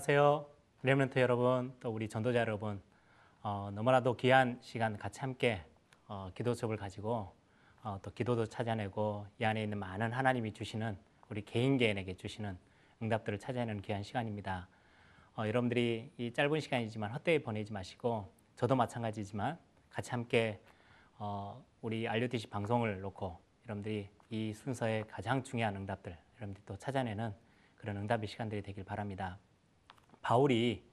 안녕하세요. 레몬트 여러분, 또 우리 전도자 여러분, 어, 너무나도 귀한 시간 같이 함께 어, 기도 수업을 가지고 어, 또 기도도 찾아내고 이 안에 있는 많은 하나님이 주시는 우리 개인 개인에게 주시는 응답들을 찾아내는 귀한 시간입니다. 어, 여러분들이 이 짧은 시간이지만 헛되이 보내지 마시고 저도 마찬가지지만 같이 함께 어, 우리 알려드시 방송을 놓고 여러분들이 이 순서의 가장 중요한 응답들 여러분들이 또 찾아내는 그런 응답의 시간들이 되길 바랍니다. 바울이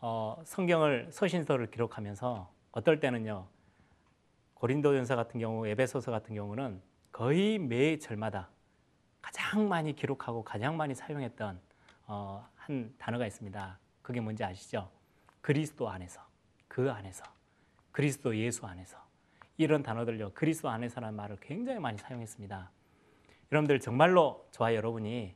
어, 성경을 서신서를 기록하면서 어떨 때는요 고린도전서 같은 경우, 에베소서 같은 경우는 거의 매 절마다 가장 많이 기록하고 가장 많이 사용했던 어, 한 단어가 있습니다. 그게 뭔지 아시죠? 그리스도 안에서, 그 안에서, 그리스도 예수 안에서 이런 단어들요 그리스도 안에서라는 말을 굉장히 많이 사용했습니다. 여러분들 정말로 저와 여러분이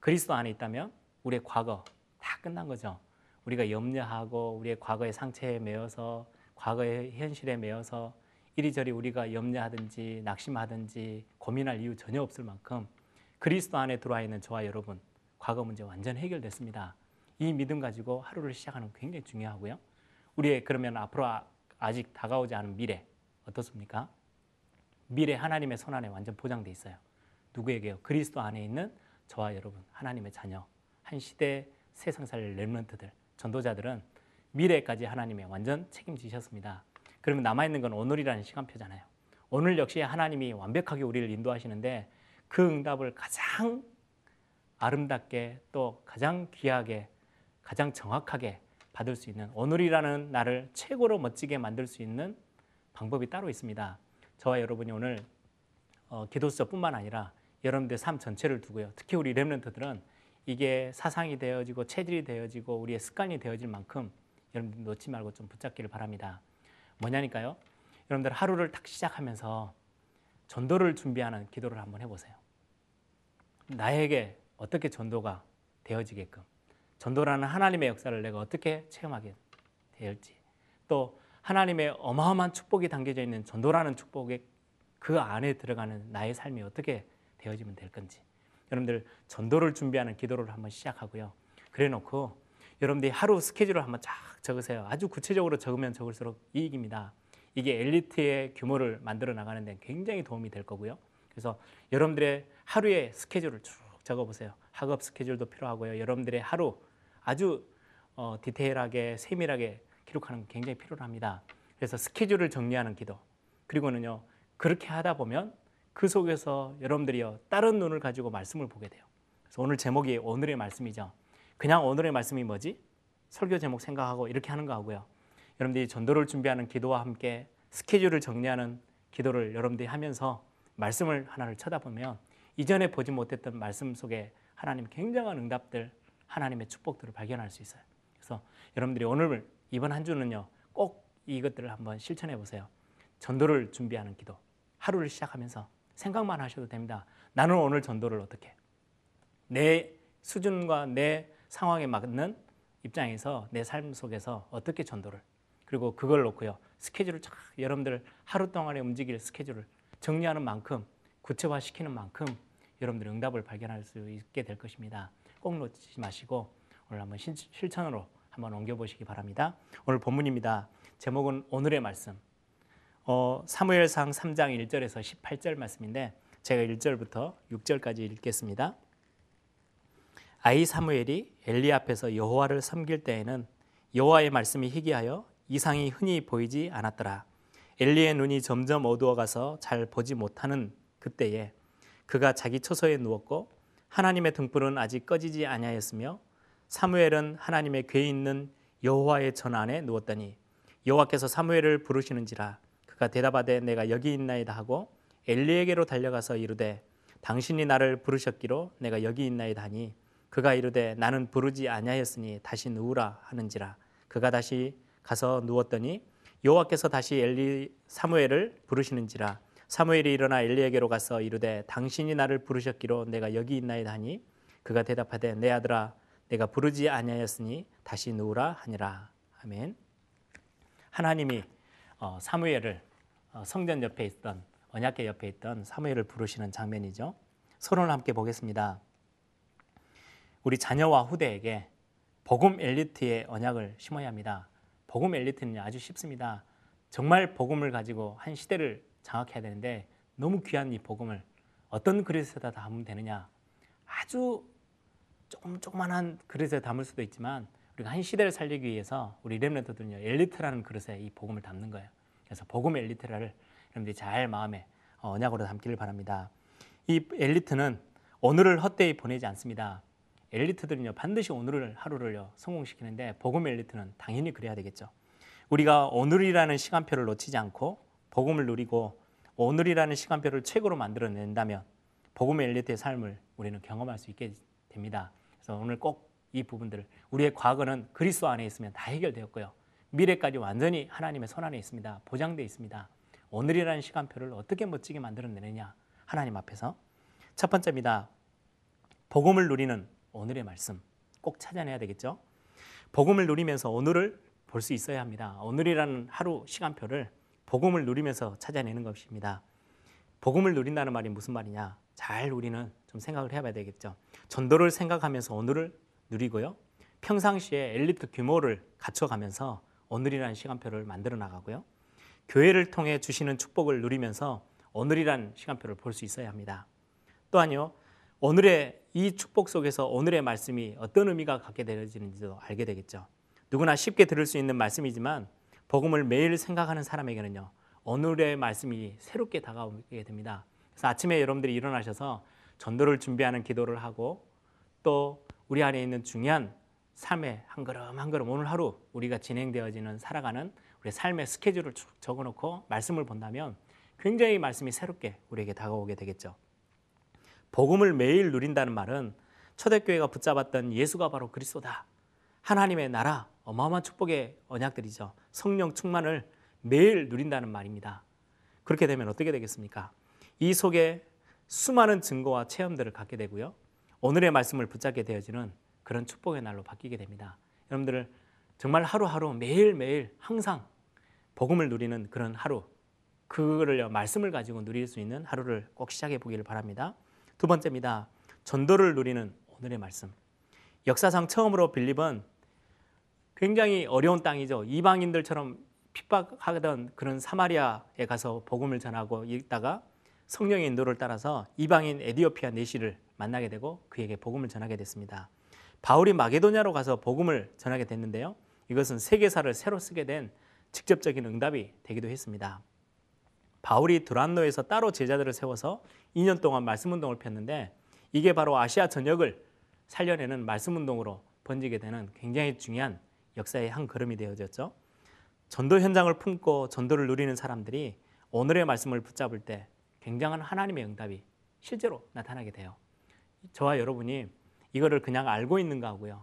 그리스도 안에 있다면 우리의 과거 다 끝난 거죠. 우리가 염려하고 우리의 과거의 상처에 매여서 과거의 현실에 매여서 이리저리 우리가 염려하든지 낙심하든지 고민할 이유 전혀 없을 만큼 그리스도 안에 들어와 있는 저와 여러분 과거 문제 완전 해결됐습니다. 이 믿음 가지고 하루를 시작하는 굉장히 중요하고요. 우리의 그러면 앞으로 아직 다가오지 않은 미래 어떻습니까? 미래 하나님의 손 안에 완전 보장돼 있어요. 누구에게요? 그리스도 안에 있는 저와 여러분 하나님의 자녀 한 시대 세상 살 렘런트들 전도자들은 미래까지 하나님의 완전 책임지셨습니다. 그러면 남아있는 건 오늘이라는 시간표잖아요. 오늘 역시 하나님이 완벽하게 우리를 인도하시는데 그 응답을 가장 아름답게 또 가장 귀하게 가장 정확하게 받을 수 있는 오늘이라는 날을 최고로 멋지게 만들 수 있는 방법이 따로 있습니다. 저와 여러분이 오늘 어, 기도수저뿐만 아니라 여러분들 삶 전체를 두고요. 특히 우리 렘런트들은 이게 사상이 되어지고 체질이 되어지고 우리의 습관이 되어질 만큼 여러분들 놓지 말고 좀 붙잡기를 바랍니다. 뭐냐니까요? 여러분들 하루를 딱 시작하면서 전도를 준비하는 기도를 한번 해보세요. 나에게 어떻게 전도가 되어지게끔 전도라는 하나님의 역사를 내가 어떻게 체험하게 될지 또 하나님의 어마어마한 축복이 담겨져 있는 전도라는 축복의 그 안에 들어가는 나의 삶이 어떻게 되어지면 될 건지 여러분들 전도를 준비하는 기도를 한번 시작하고요. 그래 놓고 여러분들이 하루 스케줄을 한번 쫙 적으세요. 아주 구체적으로 적으면 적을수록 이익입니다. 이게 엘리트의 규모를 만들어 나가는 데 굉장히 도움이 될 거고요. 그래서 여러분들의 하루의 스케줄을 쭉 적어 보세요. 학업 스케줄도 필요하고요. 여러분들의 하루 아주 어, 디테일하게 세밀하게 기록하는 게 굉장히 필요합니다. 그래서 스케줄을 정리하는 기도 그리고는요 그렇게 하다 보면 그 속에서 여러분들이요 다른 눈을 가지고 말씀을 보게 돼요. 그래서 오늘 제목이 오늘의 말씀이죠. 그냥 오늘의 말씀이 뭐지? 설교 제목 생각하고 이렇게 하는 거 하고요. 여러분들이 전도를 준비하는 기도와 함께 스케줄을 정리하는 기도를 여러분들이 하면서 말씀을 하나를 쳐다보면 이전에 보지 못했던 말씀 속에 하나님 굉장한 응답들, 하나님의 축복들을 발견할 수 있어요. 그래서 여러분들이 오늘 이번 한 주는요, 꼭 이것들을 한번 실천해 보세요. 전도를 준비하는 기도. 하루를 시작하면서 생각만 하셔도 됩니다. 나는 오늘 전도를 어떻게? 내 수준과 내 상황에 맞는 입장에서 내 삶 속에서 어떻게 전도를 그리고 그걸 놓고요 스케줄을 쫙 여러분들 하루 동안에 움직일 스케줄을 정리하는 만큼 구체화시키는 만큼 여러분들 응답을 발견할 수 있게 될 것입니다. 꼭 놓치지 마시고 오늘 한번 실천으로 한번 옮겨보시기 바랍니다. 오늘 본문입니다. 제목은 오늘의 말씀. 어, 사무엘상 3장 1절에서 18절 말씀인데 제가 1절부터 6절까지 읽겠습니다. 아이 사무엘이 엘리 앞에서 여호와를 섬길 때에는 여호와의 말씀이 희귀하여 이상이 흔히 보이지 않았더라. 엘리의 눈이 점점 어두워가서 잘 보지 못하는 그때에 그가 자기 처소에 누웠고 하나님의 등불은 아직 꺼지지 아니하였으며 사무엘은 하나님의 궤 있는 여호와의 전 안에 누웠더니 여호와께서 사무엘을 부르시는지라 그가 대답하되 내가 여기 있나이다 하고 엘리에게로 달려가서 이르되 당신이 나를 부르셨기로 내가 여기 있나이다 하니 그가 이르되 나는 부르지 아니하였으니 다시 누우라 하는지라. 그가 다시 가서 누웠더니 여호와께서 다시 엘리 사무엘을 부르시는지라. 사무엘이 일어나 엘리에게로 가서 이르되 당신이 나를 부르셨기로 내가 여기 있나이다 하니 그가 대답하되 내 아들아 내가 부르지 아니하였으니 다시 누우라 하니라. 아멘. 하나님이 어, 사무엘을 어, 성전 옆에 있던 언약궤 옆에 있던 사무엘을 부르시는 장면이죠. 서론을 함께 보겠습니다. 우리 자녀와 후대에게 복음 엘리트의 언약을 심어야 합니다. 복음 엘리트는 아주 쉽습니다. 정말 복음을 가지고 한 시대를 장악해야 되는데 너무 귀한 이 복음을 어떤 그릇에다 담으면 되느냐? 아주 조금 조그만한 그릇에 담을 수도 있지만 우리가 한 시대를 살리기 위해서 우리 렘넌트들은요 엘리트라는 그릇에 이 복음을 담는 거예요. 그래서 복음 엘리트를 여러분들이 잘 마음에 어, 언약으로 담기를 바랍니다. 이 엘리트는 오늘을 헛되이 보내지 않습니다. 엘리트들은요 반드시 오늘을 하루를요 성공시키는데 복음 엘리트는 당연히 그래야 되겠죠. 우리가 오늘이라는 시간표를 놓치지 않고 복음을 누리고 오늘이라는 시간표를 최고로 만들어낸다면 복음 엘리트의 삶을 우리는 경험할 수 있게 됩니다. 그래서 오늘 꼭 이 부분들을 우리의 과거는 그리스도 안에 있으면 다 해결되었고요. 미래까지 완전히 하나님의 손 안에 있습니다. 보장되어 있습니다. 오늘이라는 시간표를 어떻게 멋지게 만들어내느냐 하나님 앞에서 첫 번째입니다. 복음을 누리는 오늘의 말씀 꼭 찾아내야 되겠죠. 복음을 누리면서 오늘을 볼 수 있어야 합니다. 오늘이라는 하루 시간표를 복음을 누리면서 찾아내는 것입니다. 복음을 누린다는 말이 무슨 말이냐? 잘 우리는 좀 생각을 해봐야 되겠죠. 전도를 생각하면서 오늘을 누리고요. 평상시에 엘리트 규모를 갖춰가면서 오늘이라는 시간표를 만들어 나가고요. 교회를 통해 주시는 축복을 누리면서 오늘이라는 시간표를 볼 수 있어야 합니다. 또한요. 오늘의 이 축복 속에서 오늘의 말씀이 어떤 의미가 갖게 되어지는지도 알게 되겠죠. 누구나 쉽게 들을 수 있는 말씀이지만 복음을 매일 생각하는 사람에게는요. 오늘의 말씀이 새롭게 다가오게 됩니다. 그래서 아침에 여러분들이 일어나셔서 전도를 준비하는 기도를 하고 또 우리 안에 있는 중요한 삶의 한 걸음 한 걸음 오늘 하루 우리가 진행되어지는 살아가는 우리 삶의 스케줄을 적어놓고 말씀을 본다면 굉장히 말씀이 새롭게 우리에게 다가오게 되겠죠. 복음을 매일 누린다는 말은 초대교회가 붙잡았던 예수가 바로 그리스도다. 하나님의 나라, 어마어마한 축복의 언약들이죠. 성령 충만을 매일 누린다는 말입니다. 그렇게 되면 어떻게 되겠습니까? 이 속에 수많은 증거와 체험들을 갖게 되고요. 오늘의 말씀을 붙잡게 되어지는 그런 축복의 날로 바뀌게 됩니다. 여러분들 정말 하루하루 매일매일 항상 복음을 누리는 그런 하루, 그거를 말씀을 가지고 누릴 수 있는 하루를 꼭 시작해 보기를 바랍니다. 두 번째입니다. 전도를 누리는 오늘의 말씀. 역사상 처음으로 빌립은 굉장히 어려운 땅이죠. 이방인들처럼 핍박하던 그런 사마리아에 가서 복음을 전하고 있다가 성령의 인도를 따라서 이방인 에디오피아 내시를 만나게 되고 그에게 복음을 전하게 됐습니다. 바울이 마게도냐로 가서 복음을 전하게 됐는데요. 이것은 세계사를 새로 쓰게 된 직접적인 응답이 되기도 했습니다. 바울이 두란노에서 따로 제자들을 세워서 2년 동안 말씀 운동을 폈는데 이게 바로 아시아 전역을 살려내는 말씀 운동으로 번지게 되는 굉장히 중요한 역사의 한 걸음이 되어졌죠. 전도 현장을 품고 전도를 누리는 사람들이 오늘의 말씀을 붙잡을 때 굉장한 하나님의 응답이 실제로 나타나게 돼요. 저와 여러분이 이거를 그냥 알고 있는 거하고요.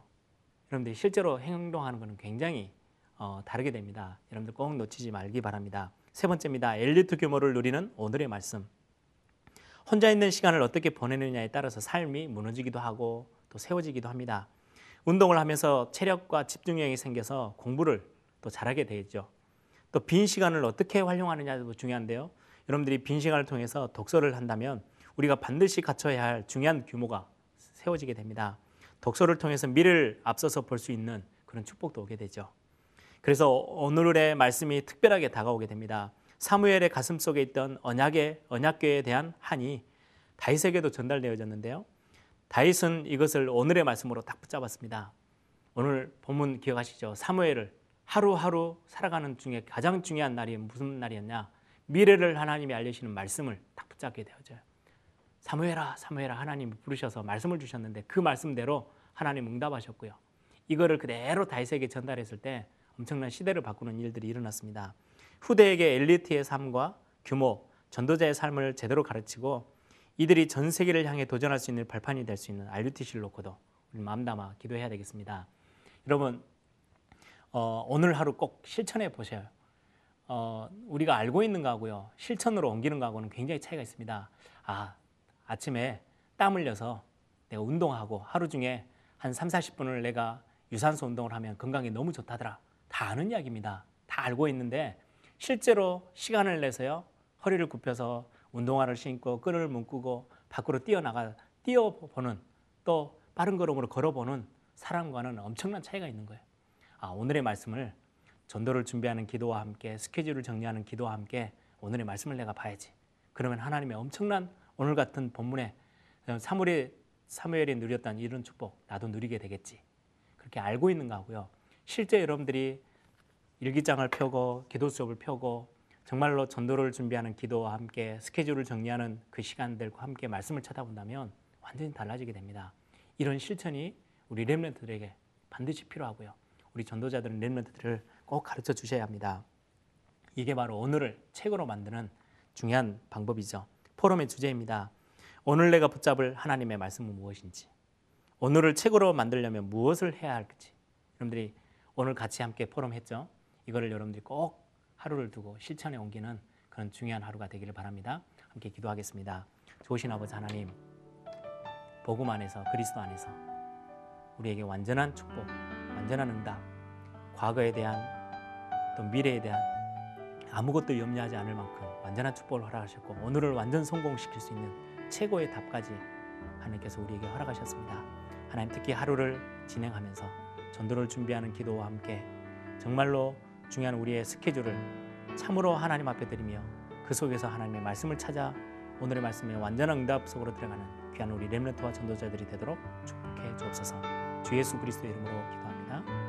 여러분들이 실제로 행동하는 것은 굉장히 어, 다르게 됩니다. 여러분들 꼭 놓치지 말기 바랍니다. 세 번째입니다. 엘리트 규모를 누리는 오늘의 말씀. 혼자 있는 시간을 어떻게 보내느냐에 따라서 삶이 무너지기도 하고 또 세워지기도 합니다. 운동을 하면서 체력과 집중력이 생겨서 공부를 또 잘하게 되죠. 또 빈 시간을 어떻게 활용하느냐도 중요한데요. 여러분들이 빈 시간을 통해서 독서를 한다면 우리가 반드시 갖춰야 할 중요한 규모가 세워지게 됩니다. 독서를 통해서 미래를 앞서서 볼 수 있는 그런 축복도 오게 되죠. 그래서 오늘의 말씀이 특별하게 다가오게 됩니다. 사무엘의 가슴 속에 있던 언약의 언약궤에 대한 한이 다윗에게도 전달되어졌는데요. 다윗은 이것을 오늘의 말씀으로 딱 붙잡았습니다. 오늘 본문 기억하시죠? 사무엘을 하루하루 살아가는 중에 가장 중요한 날이 무슨 날이었냐? 미래를 하나님이 알려주시는 말씀을 딱 붙잡게 되어져요. 사무엘아, 사무엘아 하나님이 부르셔서 말씀을 주셨는데 그 말씀대로 하나님 응답하셨고요. 이거를 그대로 다윗에게 전달했을 때 엄청난 시대를 바꾸는 일들이 일어났습니다. 후대에게 엘리트의 삶과 규모, 전도자의 삶을 제대로 가르치고 이들이 전 세계를 향해 도전할 수 있는 발판이 될 수 있는 RUTC를 놓고도 우리 마음 담아 기도해야 되겠습니다. 여러분 어, 오늘 하루 꼭 실천해 보셔요. 어, 우리가 알고 있는 거하고요 실천으로 옮기는 거하고는 굉장히 차이가 있습니다. 아 아침에 땀 흘려서 내가 운동하고 하루 중에 한 3, 40분을 내가 유산소 운동을 하면 건강에 너무 좋다더라. 다 아는 이야기입니다. 다 알고 있는데 실제로 시간을 내서요. 허리를 굽혀서 운동화를 신고 끈을 묶고 밖으로 뛰어나가 뛰어보는 또 빠른 걸음으로 걸어보는 사람과는 엄청난 차이가 있는 거예요. 아, 오늘의 말씀을 전도를 준비하는 기도와 함께 스케줄을 정리하는 기도와 함께 오늘의 말씀을 내가 봐야지. 그러면 하나님의 엄청난 오늘 같은 본문에 사무엘이 사무엘이 누렸던 이런 축복 나도 누리게 되겠지. 그렇게 알고 있는가 하고요. 실제 여러분들이 일기장을 펴고 기도 수업을 펴고 정말로 전도를 준비하는 기도와 함께 스케줄을 정리하는 그 시간들과 함께 말씀을 찾아본다면 완전히 달라지게 됩니다. 이런 실천이 우리 렘넌트들에게 반드시 필요하고요. 우리 전도자들은 렘넌트들을 꼭 가르쳐 주셔야 합니다. 이게 바로 오늘을 책으로 만드는 중요한 방법이죠. 포럼의 주제입니다. 오늘 내가 붙잡을 하나님의 말씀은 무엇인지, 오늘을 책으로 만들려면 무엇을 해야 할지. 여러분들이 오늘 같이 함께 포럼 했죠. 이거를 여러분들이 꼭 하루를 두고 실천에 옮기는 그런 중요한 하루가 되기를 바랍니다. 함께 기도하겠습니다. 좋으신 아버지 하나님, 복음 안에서 그리스도 안에서 우리에게 완전한 축복, 완전한 응답, 과거에 대한 또 미래에 대한 아무것도 염려하지 않을 만큼 완전한 축복을 허락하셨고 오늘을 완전 성공시킬 수 있는 최고의 답까지 하나님께서 우리에게 허락하셨습니다. 하나님 특히 하루를 진행하면서 전도를 준비하는 기도와 함께 정말로 중요한 우리의 스케줄을 참으로 하나님 앞에 드리며 그 속에서 하나님의 말씀을 찾아 오늘의 말씀에 완전한 응답 속으로 들어가는 귀한 우리 렘넌트와 전도자들이 되도록 축복해 주옵소서. 주 예수 그리스도 이름으로 기도합니다.